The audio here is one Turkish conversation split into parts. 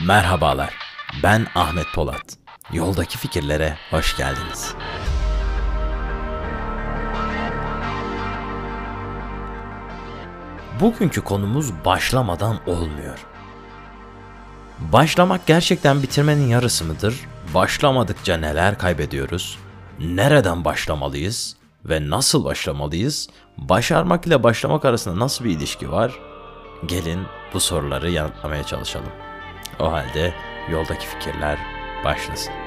Merhabalar, ben Ahmet Polat. Yoldaki fikirlere hoş geldiniz. Bugünkü konumuz başlamadan olmuyor. Başlamak gerçekten bitirmenin yarısı mıdır? Başlamadıkça neler kaybediyoruz? Nereden başlamalıyız? Ve nasıl başlamalıyız? Başarmak ile başlamak arasında nasıl bir ilişki var? Gelin bu soruları yanıtlamaya çalışalım. O halde yoldaki fikirler başlasın.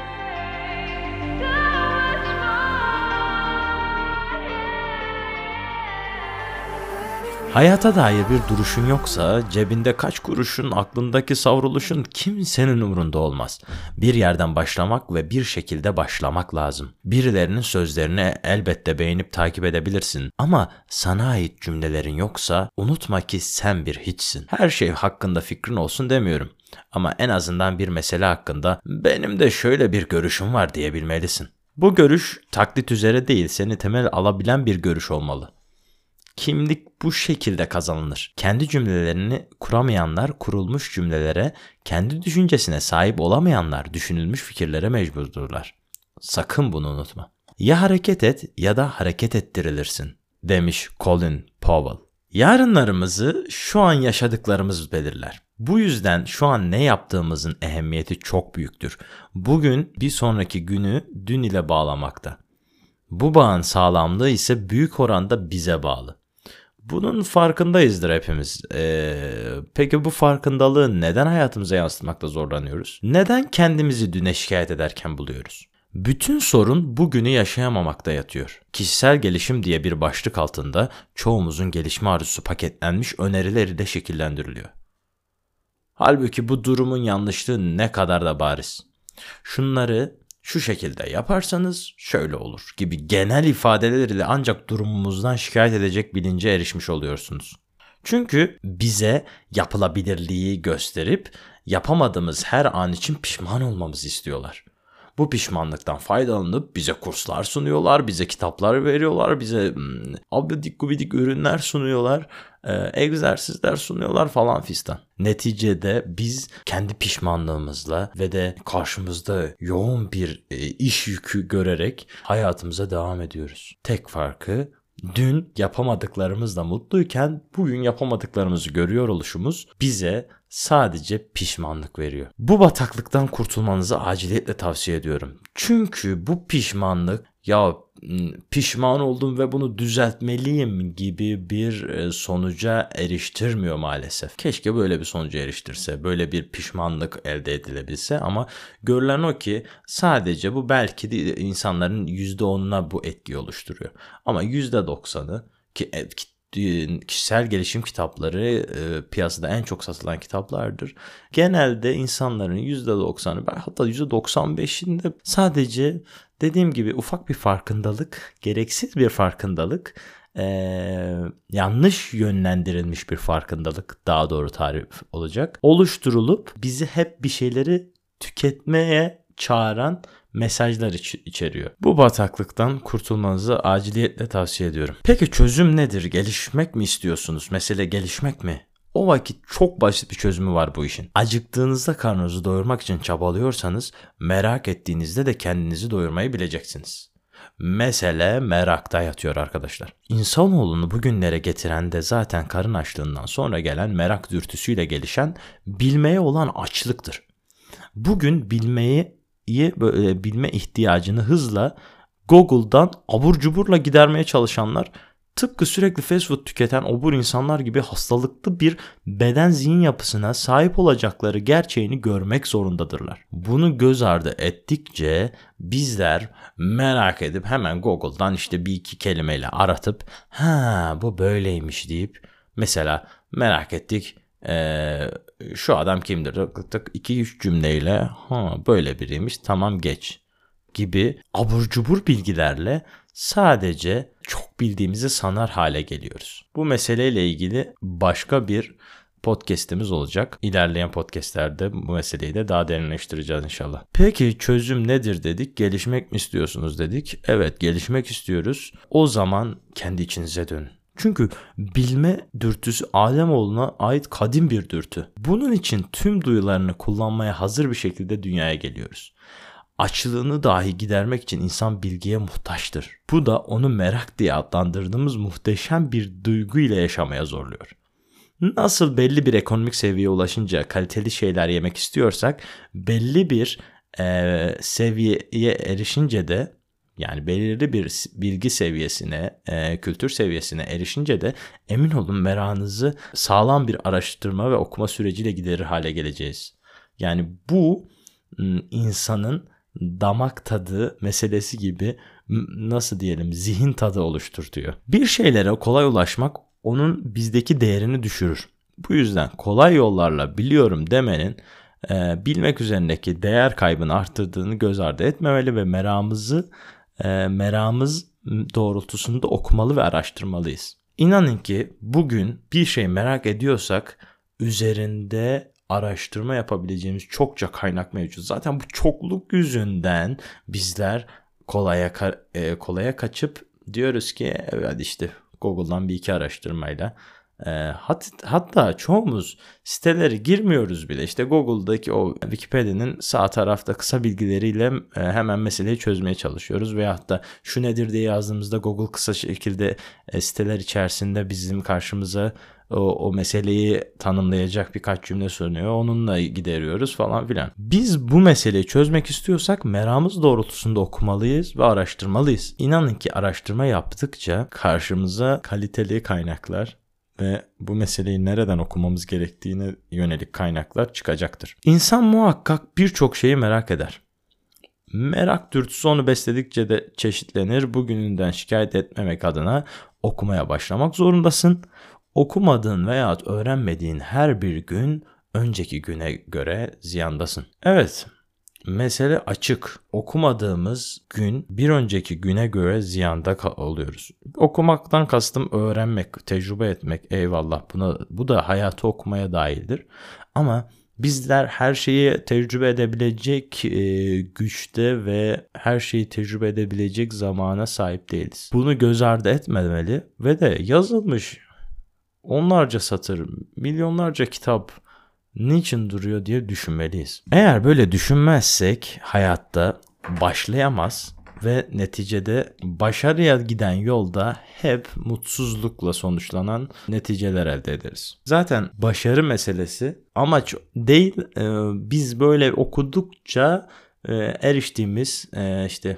Hayata dair bir duruşun yoksa cebinde kaç kuruşun aklındaki savruluşun kimsenin umrunda olmaz. Bir yerden başlamak ve bir şekilde başlamak lazım. Birilerinin sözlerini elbette beğenip takip edebilirsin ama sana ait cümlelerin yoksa unutma ki sen bir hiçsin. Her şey hakkında fikrin olsun demiyorum. Ama en azından bir mesele hakkında benim de şöyle bir görüşüm var diyebilmelisin. Bu görüş taklit üzere değil seni temel alabilen bir görüş olmalı. Kimlik bu şekilde kazanılır. Kendi cümlelerini kuramayanlar kurulmuş cümlelere, kendi düşüncesine sahip olamayanlar düşünülmüş fikirlere mecburdurlar. Sakın bunu unutma. Ya hareket et ya da hareket ettirilirsin demiş Colin Powell. Yarınlarımızı şu an yaşadıklarımız belirler. Bu yüzden şu an ne yaptığımızın ehemmiyeti çok büyüktür. Bugün bir sonraki günü dün ile bağlamakta. Bu bağın sağlamlığı ise büyük oranda bize bağlı. Bunun farkındayızdır hepimiz. Ee, peki bu farkındalığı neden hayatımıza yansıtmakta zorlanıyoruz? Neden kendimizi düne şikayet ederken buluyoruz? Bütün sorun bugünü yaşayamamakta yatıyor. Kişisel gelişim diye bir başlık altında çoğumuzun gelişme arzusu paketlenmiş önerileri de şekillendiriliyor. Halbuki bu durumun yanlışlığı ne kadar da bariz. Şunları şu şekilde yaparsanız şöyle olur gibi genel ifadelerle ancak durumumuzdan şikayet edecek bilince erişmiş oluyorsunuz. Çünkü bize yapılabilirliği gösterip yapamadığımız her an için pişman olmamızı istiyorlar. Bu pişmanlıktan faydalanıp bize kurslar sunuyorlar, bize kitaplar veriyorlar, bize hmm, abidik gubidik ürünler sunuyorlar, e, egzersizler sunuyorlar falan fistan. Neticede biz kendi pişmanlığımızla ve de karşımızda yoğun bir e, iş yükü görerek hayatımıza devam ediyoruz. Tek farkı dün yapamadıklarımızla mutluyken bugün yapamadıklarımızı görüyor oluşumuz bize sadece pişmanlık veriyor. Bu bataklıktan kurtulmanızı aciliyetle tavsiye ediyorum. Çünkü bu pişmanlık ya pişman oldum ve bunu düzeltmeliyim gibi bir e, sonuca eriştirmiyor maalesef. Keşke böyle bir sonuca eriştirse, böyle bir pişmanlık elde edilebilse ama görülen o ki sadece bu belki de insanların %10'una bu etki oluşturuyor. Ama %90'ı ki kişisel gelişim kitapları e, piyasada en çok satılan kitaplardır. Genelde insanların %90'ı hatta %95'inde sadece dediğim gibi ufak bir farkındalık, gereksiz bir farkındalık, e, yanlış yönlendirilmiş bir farkındalık daha doğru tarif olacak. Oluşturulup bizi hep bir şeyleri tüketmeye çağıran mesajlar iç- içeriyor. Bu bataklıktan kurtulmanızı aciliyetle tavsiye ediyorum. Peki çözüm nedir? Gelişmek mi istiyorsunuz? Mesele gelişmek mi? O vakit çok basit bir çözümü var bu işin. Acıktığınızda karnınızı doyurmak için çabalıyorsanız merak ettiğinizde de kendinizi doyurmayı bileceksiniz. Mesele merakta yatıyor arkadaşlar. İnsanoğlunu bugünlere getiren de zaten karın açlığından sonra gelen merak dürtüsüyle gelişen bilmeye olan açlıktır. Bugün bilmeyi böyle bilme ihtiyacını hızla Google'dan abur cuburla gidermeye çalışanlar tıpkı sürekli fast food tüketen obur insanlar gibi hastalıklı bir beden zihin yapısına sahip olacakları gerçeğini görmek zorundadırlar. Bunu göz ardı ettikçe bizler merak edip hemen Google'dan işte bir iki kelimeyle aratıp ha bu böyleymiş deyip mesela merak ettik ee, şu adam kimdir? Tık tık 2-3 cümleyle ha böyle biriymiş tamam geç gibi abur cubur bilgilerle sadece çok bildiğimizi sanar hale geliyoruz. Bu meseleyle ilgili başka bir podcast'imiz olacak. İlerleyen podcast'lerde bu meseleyi de daha derinleştireceğiz inşallah. Peki çözüm nedir dedik? Gelişmek mi istiyorsunuz dedik. Evet gelişmek istiyoruz. O zaman kendi içinize dönün Çünkü bilme dürtüsü Ademoğluna ait kadim bir dürtü. Bunun için tüm duyularını kullanmaya hazır bir şekilde dünyaya geliyoruz. Açlığını dahi gidermek için insan bilgiye muhtaçtır. Bu da onu merak diye adlandırdığımız muhteşem bir duygu ile yaşamaya zorluyor. Nasıl belli bir ekonomik seviyeye ulaşınca kaliteli şeyler yemek istiyorsak belli bir e, seviyeye erişince de yani belirli bir bilgi seviyesine, e, kültür seviyesine erişince de emin olun merakınızı sağlam bir araştırma ve okuma süreciyle giderir hale geleceğiz. Yani bu insanın damak tadı meselesi gibi nasıl diyelim zihin tadı oluşturtuyor. Bir şeylere kolay ulaşmak onun bizdeki değerini düşürür. Bu yüzden kolay yollarla biliyorum demenin e, bilmek üzerindeki değer kaybını arttırdığını göz ardı etmemeli ve meramızı e, meramız doğrultusunda okumalı ve araştırmalıyız. İnanın ki bugün bir şey merak ediyorsak üzerinde araştırma yapabileceğimiz çokça kaynak mevcut. Zaten bu çokluk yüzünden bizler kolaya e, kolaya kaçıp diyoruz ki evet işte Google'dan bir iki araştırmayla e, hat, hatta çoğumuz siteleri girmiyoruz bile. İşte Google'daki o Wikipedia'nın sağ tarafta kısa bilgileriyle e, hemen meseleyi çözmeye çalışıyoruz. Veyahut da şu nedir diye yazdığımızda Google kısa şekilde e, siteler içerisinde bizim karşımıza o, o meseleyi tanımlayacak birkaç cümle sunuyor. Onunla gideriyoruz falan filan. Biz bu meseleyi çözmek istiyorsak meramız doğrultusunda okumalıyız ve araştırmalıyız. İnanın ki araştırma yaptıkça karşımıza kaliteli kaynaklar ve bu meseleyi nereden okumamız gerektiğine yönelik kaynaklar çıkacaktır. İnsan muhakkak birçok şeyi merak eder. Merak dürtüsü onu besledikçe de çeşitlenir. Bugününden şikayet etmemek adına okumaya başlamak zorundasın. Okumadığın veya öğrenmediğin her bir gün önceki güne göre ziyandasın. Evet, mesele açık. Okumadığımız gün bir önceki güne göre ziyanda oluyoruz. Okumaktan kastım öğrenmek, tecrübe etmek. Eyvallah buna bu da hayatı okumaya dahildir. Ama bizler her şeyi tecrübe edebilecek e, güçte ve her şeyi tecrübe edebilecek zamana sahip değiliz. Bunu göz ardı etmemeli ve de yazılmış onlarca satır, milyonlarca kitap niçin duruyor diye düşünmeliyiz. Eğer böyle düşünmezsek hayatta başlayamaz ve neticede başarıya giden yolda hep mutsuzlukla sonuçlanan neticeler elde ederiz. Zaten başarı meselesi amaç değil e, biz böyle okudukça e, eriştiğimiz e, işte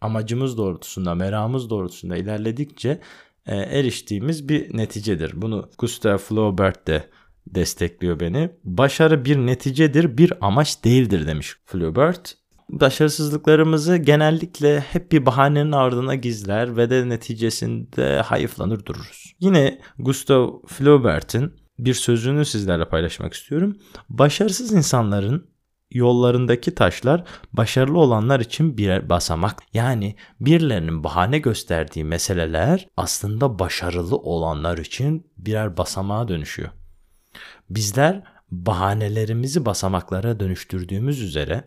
amacımız doğrultusunda, meramız doğrultusunda ilerledikçe eriştiğimiz bir neticedir. Bunu Gustav Flaubert de destekliyor beni. Başarı bir neticedir, bir amaç değildir demiş Flaubert. Başarısızlıklarımızı genellikle hep bir bahanenin ardına gizler ve de neticesinde hayıflanır dururuz. Yine Gustav Flaubert'in bir sözünü sizlerle paylaşmak istiyorum. Başarısız insanların yollarındaki taşlar başarılı olanlar için birer basamak. Yani birilerinin bahane gösterdiği meseleler aslında başarılı olanlar için birer basamağa dönüşüyor. Bizler bahanelerimizi basamaklara dönüştürdüğümüz üzere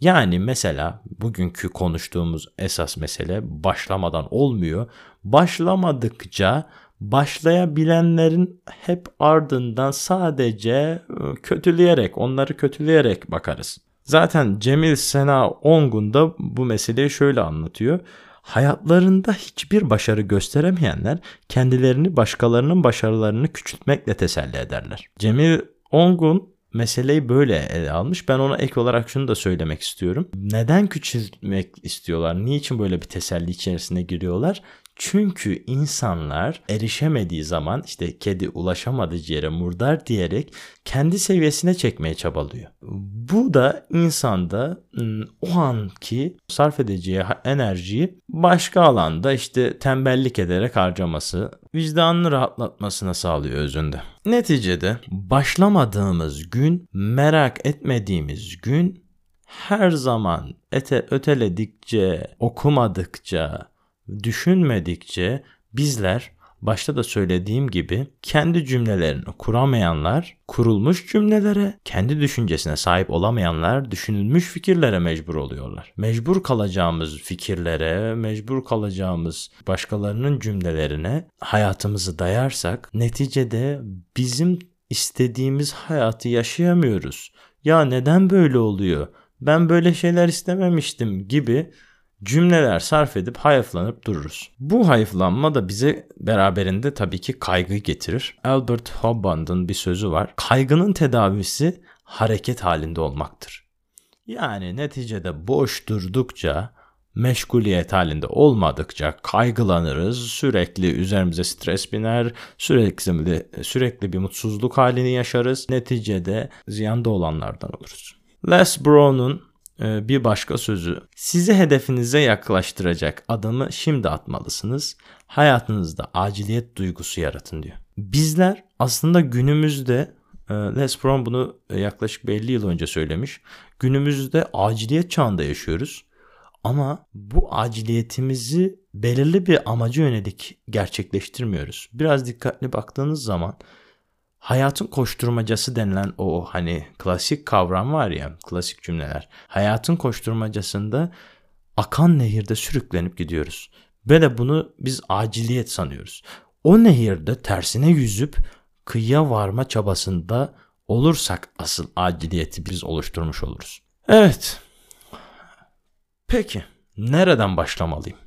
yani mesela bugünkü konuştuğumuz esas mesele başlamadan olmuyor. Başlamadıkça başlayabilenlerin hep ardından sadece e, kötüleyerek, onları kötüleyerek bakarız. Zaten Cemil Sena Ongun da bu meseleyi şöyle anlatıyor. Hayatlarında hiçbir başarı gösteremeyenler kendilerini başkalarının başarılarını küçültmekle teselli ederler. Cemil Ongun meseleyi böyle ele almış. Ben ona ek olarak şunu da söylemek istiyorum. Neden küçültmek istiyorlar? Niçin böyle bir teselli içerisine giriyorlar? Çünkü insanlar erişemediği zaman işte kedi ulaşamadığı yere murdar diyerek kendi seviyesine çekmeye çabalıyor. Bu da insanda o anki sarf edeceği enerjiyi başka alanda işte tembellik ederek harcaması, vicdanını rahatlatmasına sağlıyor özünde. Neticede başlamadığımız gün, merak etmediğimiz gün her zaman ete öteledikçe, okumadıkça, düşünmedikçe bizler başta da söylediğim gibi kendi cümlelerini kuramayanlar kurulmuş cümlelere, kendi düşüncesine sahip olamayanlar düşünülmüş fikirlere mecbur oluyorlar. Mecbur kalacağımız fikirlere, mecbur kalacağımız başkalarının cümlelerine hayatımızı dayarsak neticede bizim istediğimiz hayatı yaşayamıyoruz. Ya neden böyle oluyor? Ben böyle şeyler istememiştim gibi cümleler sarf edip hayıflanıp dururuz. Bu hayıflanma da bize beraberinde tabii ki kaygı getirir. Albert Hobband'ın bir sözü var. Kaygının tedavisi hareket halinde olmaktır. Yani neticede boş durdukça, meşguliyet halinde olmadıkça kaygılanırız, sürekli üzerimize stres biner, sürekli sürekli bir mutsuzluk halini yaşarız. Neticede ziyanda olanlardan oluruz. Les Brown'un bir başka sözü. Sizi hedefinize yaklaştıracak adımı şimdi atmalısınız. Hayatınızda aciliyet duygusu yaratın diyor. Bizler aslında günümüzde e, Les Brown bunu yaklaşık 50 yıl önce söylemiş. Günümüzde aciliyet çağında yaşıyoruz. Ama bu aciliyetimizi belirli bir amaca yönelik gerçekleştirmiyoruz. Biraz dikkatli baktığınız zaman hayatın koşturmacası denilen o hani klasik kavram var ya, klasik cümleler. Hayatın koşturmacasında akan nehirde sürüklenip gidiyoruz. Ve de bunu biz aciliyet sanıyoruz. O nehirde tersine yüzüp kıyıya varma çabasında olursak asıl aciliyeti biz oluşturmuş oluruz. Evet. Peki nereden başlamalıyım?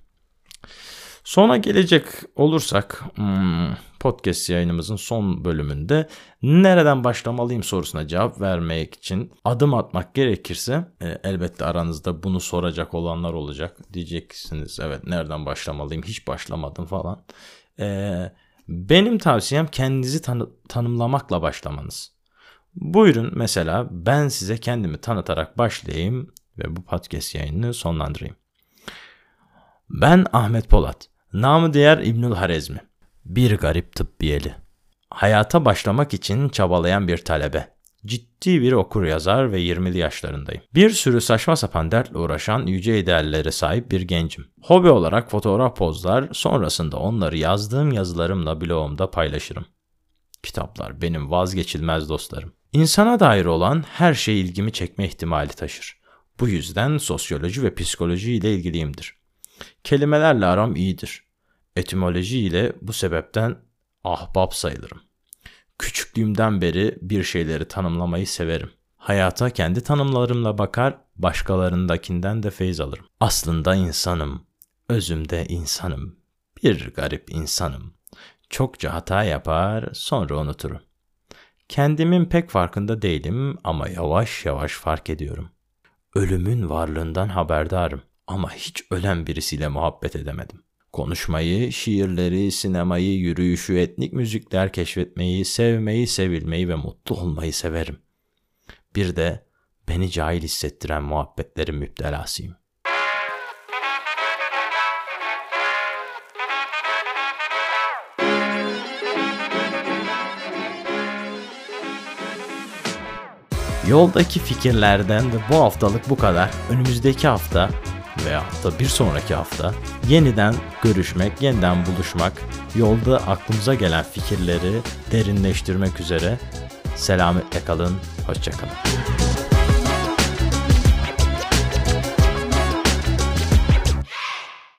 Sona gelecek olursak hmm, podcast yayınımızın son bölümünde nereden başlamalıyım sorusuna cevap vermek için adım atmak gerekirse e, elbette aranızda bunu soracak olanlar olacak. Diyeceksiniz evet nereden başlamalıyım hiç başlamadım falan. E, benim tavsiyem kendinizi tanı- tanımlamakla başlamanız. Buyurun mesela ben size kendimi tanıtarak başlayayım ve bu podcast yayınını sonlandırayım. Ben Ahmet Polat. Namı diğer İbnül Harezmi. Bir garip tıbbiyeli. Hayata başlamak için çabalayan bir talebe. Ciddi bir okur yazar ve 20'li yaşlarındayım. Bir sürü saçma sapan dertle uğraşan yüce ideallere sahip bir gencim. Hobi olarak fotoğraf pozlar, sonrasında onları yazdığım yazılarımla blogumda paylaşırım. Kitaplar benim vazgeçilmez dostlarım. İnsana dair olan her şey ilgimi çekme ihtimali taşır. Bu yüzden sosyoloji ve psikoloji ile ilgiliyimdir. Kelimelerle aram iyidir. Etimoloji ile bu sebepten ahbap sayılırım. Küçüklüğümden beri bir şeyleri tanımlamayı severim. Hayata kendi tanımlarımla bakar, başkalarındakinden de feyz alırım. Aslında insanım, özümde insanım. Bir garip insanım. Çokça hata yapar, sonra unuturum. Kendimin pek farkında değilim ama yavaş yavaş fark ediyorum. Ölümün varlığından haberdarım ama hiç ölen birisiyle muhabbet edemedim. Konuşmayı, şiirleri, sinemayı, yürüyüşü, etnik müzikler keşfetmeyi, sevmeyi, sevilmeyi ve mutlu olmayı severim. Bir de beni cahil hissettiren muhabbetlerin müptelasıyım. Yoldaki fikirlerden de bu haftalık bu kadar. Önümüzdeki hafta veya da bir sonraki hafta yeniden görüşmek, yeniden buluşmak, yolda aklımıza gelen fikirleri derinleştirmek üzere. Selametle kalın, hoşçakalın.